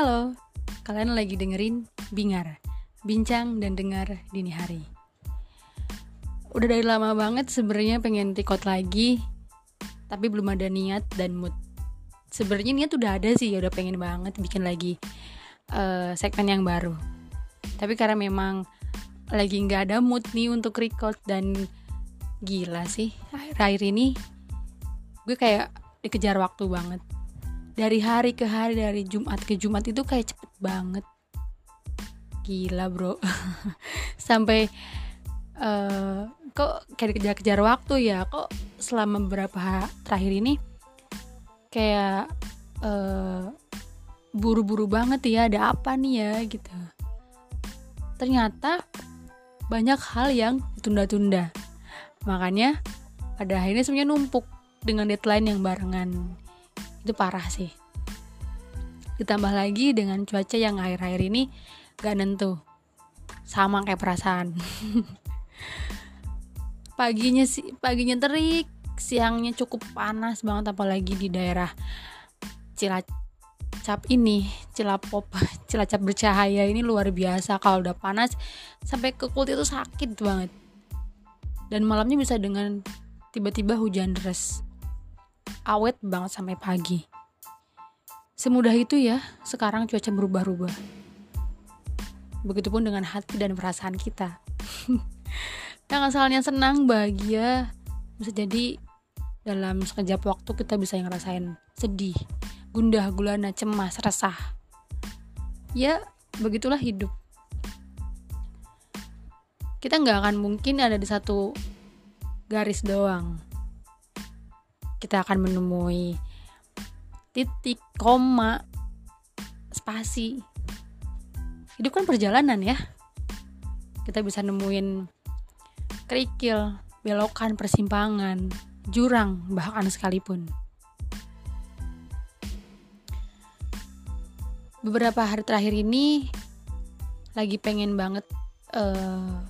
Halo, kalian lagi dengerin Bingar, Bincang dan Dengar Dini Hari. Udah dari lama banget sebenarnya pengen record lagi, tapi belum ada niat dan mood. Sebenarnya niat udah ada sih, udah pengen banget bikin lagi uh, segmen yang baru. Tapi karena memang lagi nggak ada mood nih untuk record dan gila sih akhir-akhir ini gue kayak dikejar waktu banget dari hari ke hari dari Jumat ke Jumat itu kayak cepet banget. Gila bro. Sampai uh, kok kayak dikejar-kejar waktu ya? Kok selama beberapa terakhir ini kayak uh, buru-buru banget ya ada apa nih ya gitu. Ternyata banyak hal yang ditunda-tunda. Makanya pada akhirnya semuanya numpuk dengan deadline yang barengan. Itu parah sih ditambah lagi dengan cuaca yang akhir-akhir ini gak nentu. Sama kayak perasaan. Paginya sih paginya terik siangnya cukup panas banget apalagi di daerah Cilacap ini. Cilapop Cilacap bercahaya ini luar biasa. Kalau udah panas sampai ke kulit itu sakit banget. Dan malamnya bisa dengan tiba-tiba hujan deras. Awet banget sampai pagi. Semudah itu ya, sekarang cuaca berubah-ubah. Begitupun dengan hati dan perasaan kita. yang asalnya senang, bahagia, bisa jadi dalam sekejap waktu kita bisa ngerasain sedih, gundah gulana, cemas, resah. Ya, begitulah hidup. Kita nggak akan mungkin ada di satu garis doang kita akan menemui titik, koma, spasi. Hidup kan perjalanan ya. Kita bisa nemuin kerikil, belokan, persimpangan, jurang, bahkan sekalipun. Beberapa hari terakhir ini lagi pengen banget uh,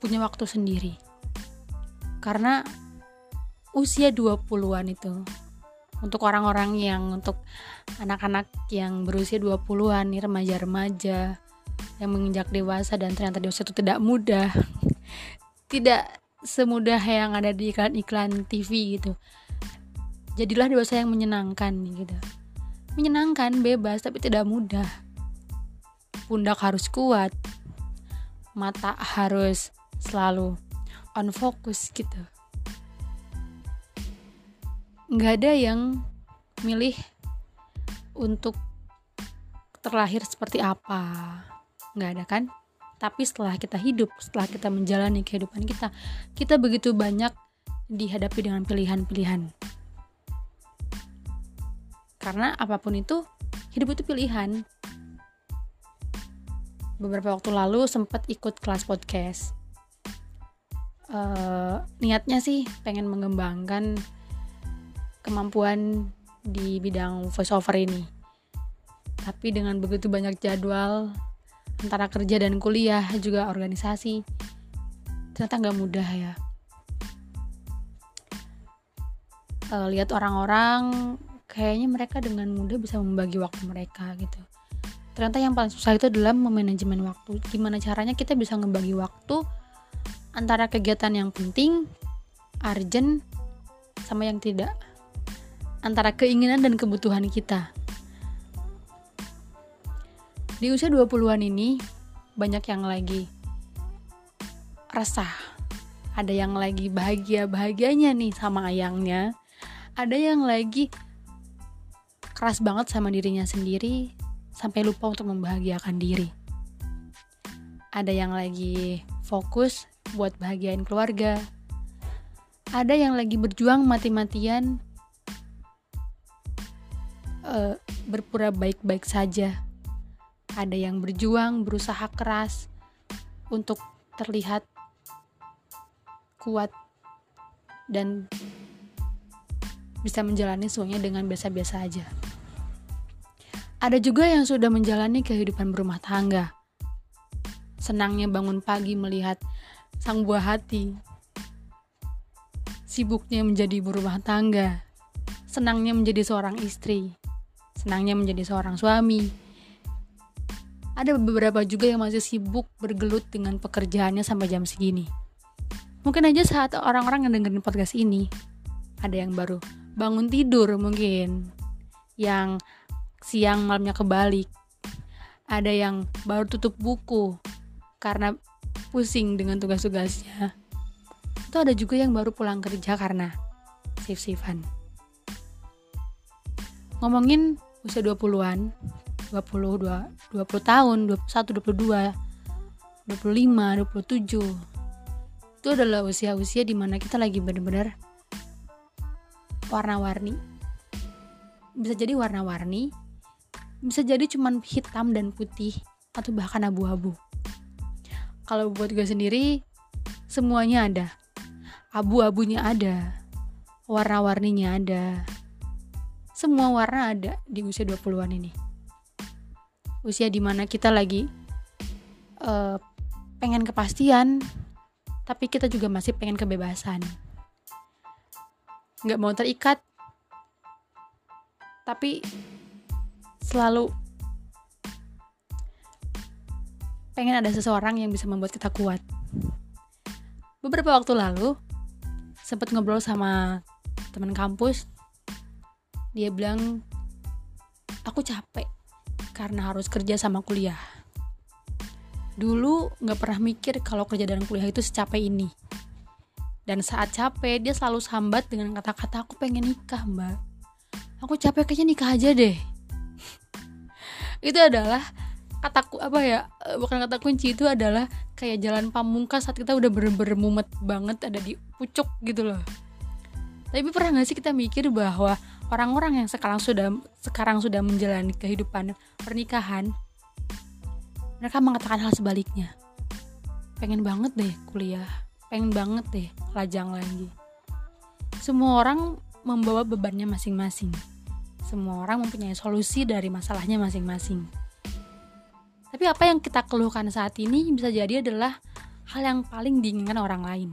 punya waktu sendiri. Karena usia 20-an itu untuk orang-orang yang untuk anak-anak yang berusia 20-an nih remaja-remaja yang menginjak dewasa dan ternyata dewasa itu tidak mudah tidak semudah yang ada di iklan-iklan TV gitu. Jadilah dewasa yang menyenangkan gitu. Menyenangkan bebas tapi tidak mudah. Pundak harus kuat mata harus selalu on fokus gitu nggak ada yang milih untuk terlahir seperti apa. Nggak ada kan? Tapi setelah kita hidup setelah kita menjalani kehidupan kita kita begitu banyak dihadapi dengan pilihan-pilihan. Karena apa pun itu hidup itu pilihan. Beberapa waktu lalu sempat ikut kelas podcast. Uh, niatnya sih pengen mengembangkan kemampuan di bidang voiceover ini. Tapi dengan begitu banyak jadwal antara kerja dan kuliah juga organisasi, ternyata nggak mudah ya. E, lihat orang-orang kayaknya mereka dengan mudah bisa membagi waktu mereka gitu. Ternyata yang paling susah itu adalah memanajemen waktu. Gimana caranya kita bisa ngebagi waktu antara kegiatan yang penting, urgent, sama yang tidak antara keinginan dan kebutuhan kita. Di usia 20-an ini, banyak yang lagi resah. Ada yang lagi bahagia-bahagianya nih sama ayangnya. Ada yang lagi keras banget sama dirinya sendiri sampai lupa untuk membahagiakan diri. Ada yang lagi fokus buat bahagiain keluarga. Ada yang lagi berjuang mati-matian uh, berpura baik-baik saja. Ada yang berjuang, berusaha keras untuk terlihat kuat dan bisa menjalani semuanya dengan biasa-biasa aja. Ada juga yang sudah menjalani kehidupan berumah tangga. Senangnya bangun pagi melihat sang buah hati. Sibuknya menjadi berumah tangga. Senangnya menjadi seorang istri senangnya menjadi seorang suami, ada beberapa juga yang masih sibuk bergelut dengan pekerjaannya sampai jam segini. Mungkin aja saat orang-orang yang dengerin podcast ini, ada yang baru bangun tidur mungkin, yang siang malamnya kebalik, ada yang baru tutup buku karena pusing dengan tugas-tugasnya. Itu ada juga yang baru pulang kerja karena sif-sifan. Ngomongin usia 20-an, 20, 20 tahun, 21, 22, 25, 27. Itu adalah usia-usia di mana kita lagi bener-bener warna-warni. Bisa jadi warna-warni, bisa jadi cuman hitam dan putih, atau bahkan abu-abu. Kalau buat gue sendiri, semuanya ada. Abu-abunya ada, warna-warninya ada. Semua warna ada di usia 20-an ini. Usia di mana kita lagi uh, pengen kepastian tapi kita juga masih pengen kebebasan. Nggak mau terikat tapi selalu pengen ada seseorang yang bisa membuat kita kuat. Beberapa waktu lalu sempat ngobrol sama teman kampus dia bilang aku capek karena harus kerja sama kuliah. Dulu nggak pernah mikir kalau kerja dan kuliah itu secapek ini. Dan saat capek, dia selalu sambat dengan kata-kata aku pengen nikah, mbak. Aku capek kayaknya nikah aja deh. itu adalah kataku apa ya eh, bukan kata kunci itu adalah kayak jalan pamungkas saat kita udah bener-bener banget ada di pucuk gitu loh tapi pernah gak sih kita mikir bahwa orang-orang yang sekarang sudah sekarang sudah menjalani kehidupan pernikahan mereka mengatakan hal sebaliknya. Pengen banget deh kuliah pengen banget deh lajang lagi. Semua orang membawa bebannya masing-masing. Semua orang mempunyai solusi dari masalahnya masing-masing. Tapi apa yang kita keluhkan saat ini bisa jadi adalah hal yang paling diinginkan orang lain.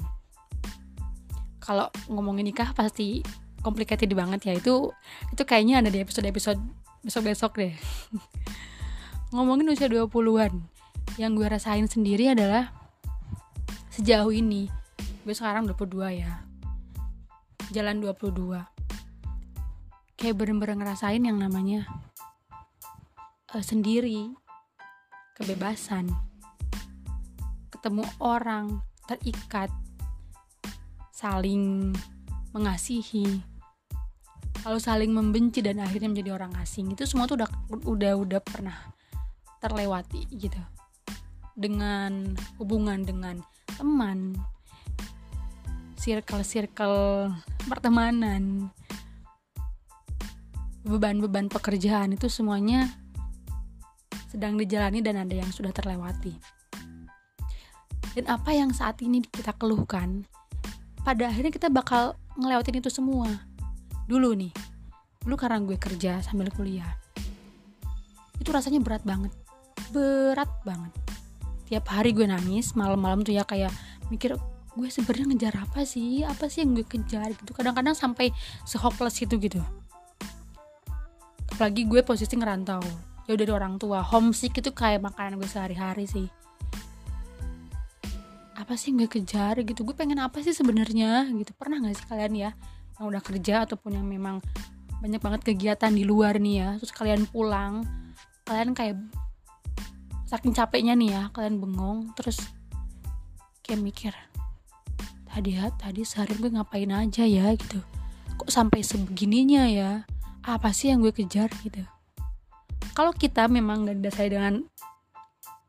Kalau ngomongin nikah pasti complicated banget ya. Itu itu kayaknya ada di episode-episode besok-besok deh. Ngomongin usia 20-an yang gue rasain sendiri adalah sejauh ini. Gue sekarang 22 ya. Jalan 22 kayak bener-bener ngerasain yang namanya uh, sendiri kebebasan ketemu orang terikat saling mengasihi kalau saling membenci dan akhirnya menjadi orang asing itu semua tuh udah udah udah pernah terlewati gitu. Dengan hubungan dengan teman circle-circle pertemanan beban-beban pekerjaan itu semuanya sedang dijalani dan ada yang sudah terlewati. Dan apa yang saat ini kita keluhkan pada akhirnya kita bakal ngelewatin itu semua dulu nih dulu karena gue kerja sambil kuliah itu rasanya berat banget berat banget. Tiap hari gue nangis malam-malam tuh ya kayak mikir gue sebenarnya ngejar apa sih? Apa sih yang gue kejar? Gitu. Kadang-kadang sampai sehopeless itu gitu. Apalagi gue posisi ngerantau jauh dari orang tua. Homesick itu kayak makanan gue sehari-hari sih. Apa sih yang gue kejar gitu? Gue pengen apa sih sebenarnya? Gitu. Pernah nggak sih kalian ya yang udah kerja ataupun yang memang banyak banget kegiatan di luar nih ya. Terus kalian pulang kalian kayak saking capeknya nih ya kalian bengong terus kayak mikir tadi ya tadi sehari gue ngapain aja ya? Gitu. Kok sampai sebegininya ya? Apa sih yang gue kejar? Gitu. Kalau kita memang dan dasar dengan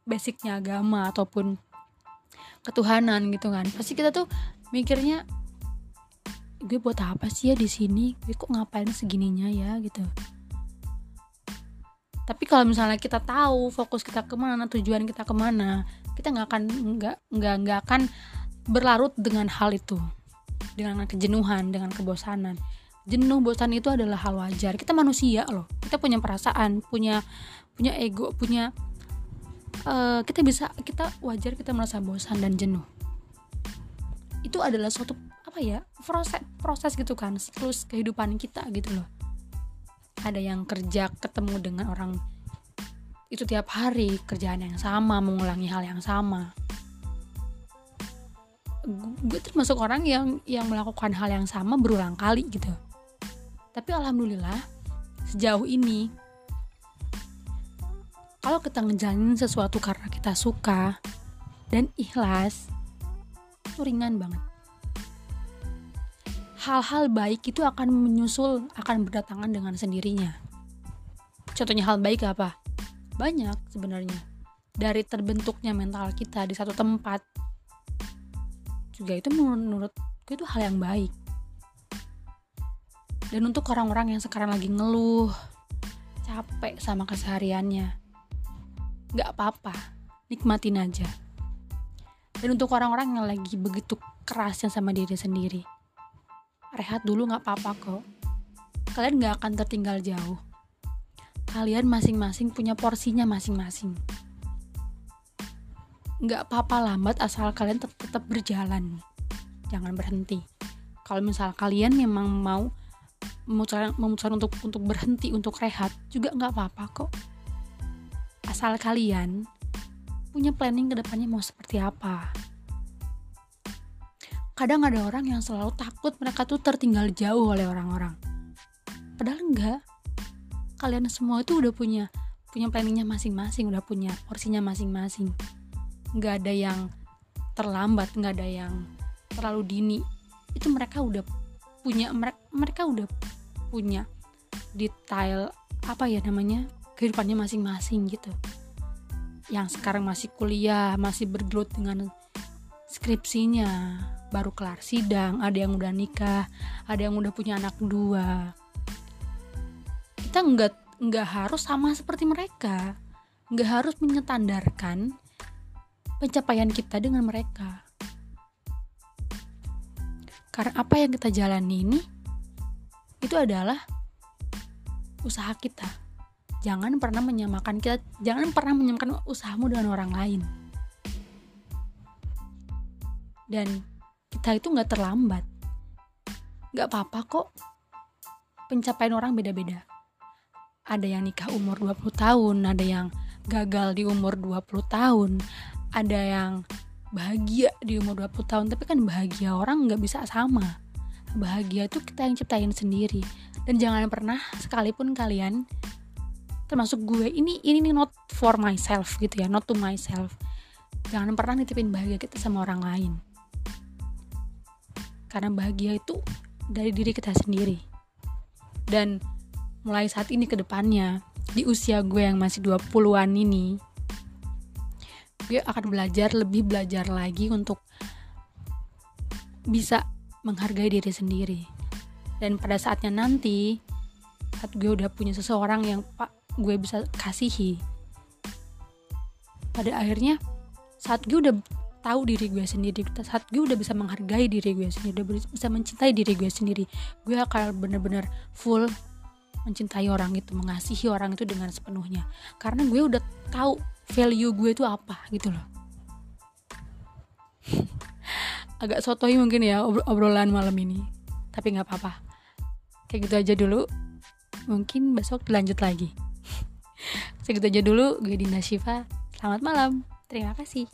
basicnya agama ataupun ketuhanan gitu kan pasti kita tuh mikirnya gue buat apa sih ya di sini? Gue kok ngapain segininya ya gitu. Tapi kalau misalnya kita tahu fokus kita ke mana tujuan kita ke mana kita nggak akan nggak nggak nggak akan berlarut dengan hal itu. Dengan kejenuhan dengan kebosanan. Jenuh bosan itu adalah hal wajar. Kita manusia loh. Kita punya perasaan punya punya ego punya uh, kita bisa kita wajar kita merasa bosan dan jenuh. Itu adalah suatu apa ya proses proses gitu kan siklus kehidupan kita gitu loh. Ada yang kerja ketemu dengan orang itu tiap hari kerjaan yang sama mengulangi hal yang sama. Gue termasuk orang yang yang melakukan hal yang sama berulang kali gitu. Tapi alhamdulillah sejauh ini kalau kita ngejalanin sesuatu karena kita suka dan ikhlas itu ringan banget hal-hal baik itu akan menyusul akan berdatangan dengan sendirinya. Contohnya hal baik apa? Banyak sebenarnya. Dari terbentuknya mental kita di satu tempat juga itu menurut gue itu hal yang baik. Dan untuk orang-orang yang sekarang lagi ngeluh capek sama kesehariannya nggak apa-apa nikmatin aja. Dan untuk orang-orang yang lagi begitu kerasnya sama diri sendiri rehat dulu nggak apa-apa kok. Kalian nggak akan tertinggal jauh. Kalian masing-masing punya porsinya masing-masing. Nggak apa-apa lambat asal kalian tetap, tetap berjalan. Jangan berhenti. Kalau misal kalian memang mau memutuskan, untuk untuk berhenti untuk rehat juga nggak apa-apa kok. Asal kalian punya planning ke depannya mau seperti apa kadang ada orang yang selalu takut mereka tuh tertinggal jauh oleh orang-orang. Padahal enggak. Kalian semua itu udah punya punya planningnya masing-masing udah punya porsinya masing-masing. Nggak ada yang terlambat nggak ada yang terlalu dini. Itu mereka udah punya mereka mereka udah punya detail apa ya namanya kehidupannya masing-masing gitu. Yang sekarang masih kuliah masih bergelut dengan skripsinya baru kelar sidang ada yang udah nikah ada yang udah punya anak dua kita nggak nggak harus sama seperti mereka nggak harus menyetandarkan pencapaian kita dengan mereka. Karena apa yang kita jalani ini itu adalah usaha kita. Jangan pernah menyamakan kita, jangan pernah menyamakan usahamu dengan orang lain. Dan kita itu nggak terlambat. Nggak apa-apa kok. Pencapaian orang beda-beda. Ada yang nikah umur 20 tahun, ada yang gagal di umur 20 tahun, ada yang bahagia di umur 20 tahun tapi kan bahagia orang nggak bisa sama bahagia itu kita yang ciptain sendiri dan jangan pernah sekalipun kalian termasuk gue ini ini nih not for myself gitu ya not to myself jangan pernah nitipin bahagia kita sama orang lain karena bahagia itu dari diri kita sendiri. Dan mulai saat ini ke depannya di usia gue yang masih 20-an ini gue akan belajar lebih belajar lagi untuk bisa menghargai diri sendiri. Dan pada saatnya nanti saat gue udah punya seseorang yang pak gue bisa kasihi pada akhirnya saat gue udah tahu diri gue sendiri. Saat gue udah bisa menghargai diri gue sendiri udah bisa mencintai diri gue sendiri gue akan bener-bener full mencintai orang itu mengasihi orang itu dengan sepenuhnya. Karena gue udah tahu value gue itu apa gitu loh. Agak sotoy mungkin ya obrolan malam ini tapi nggak apa-apa. Kayak gitu aja dulu. Mungkin besok lanjut lagi. Segitu aja dulu gue Dinda Shiva. Selamat malam. Terima kasih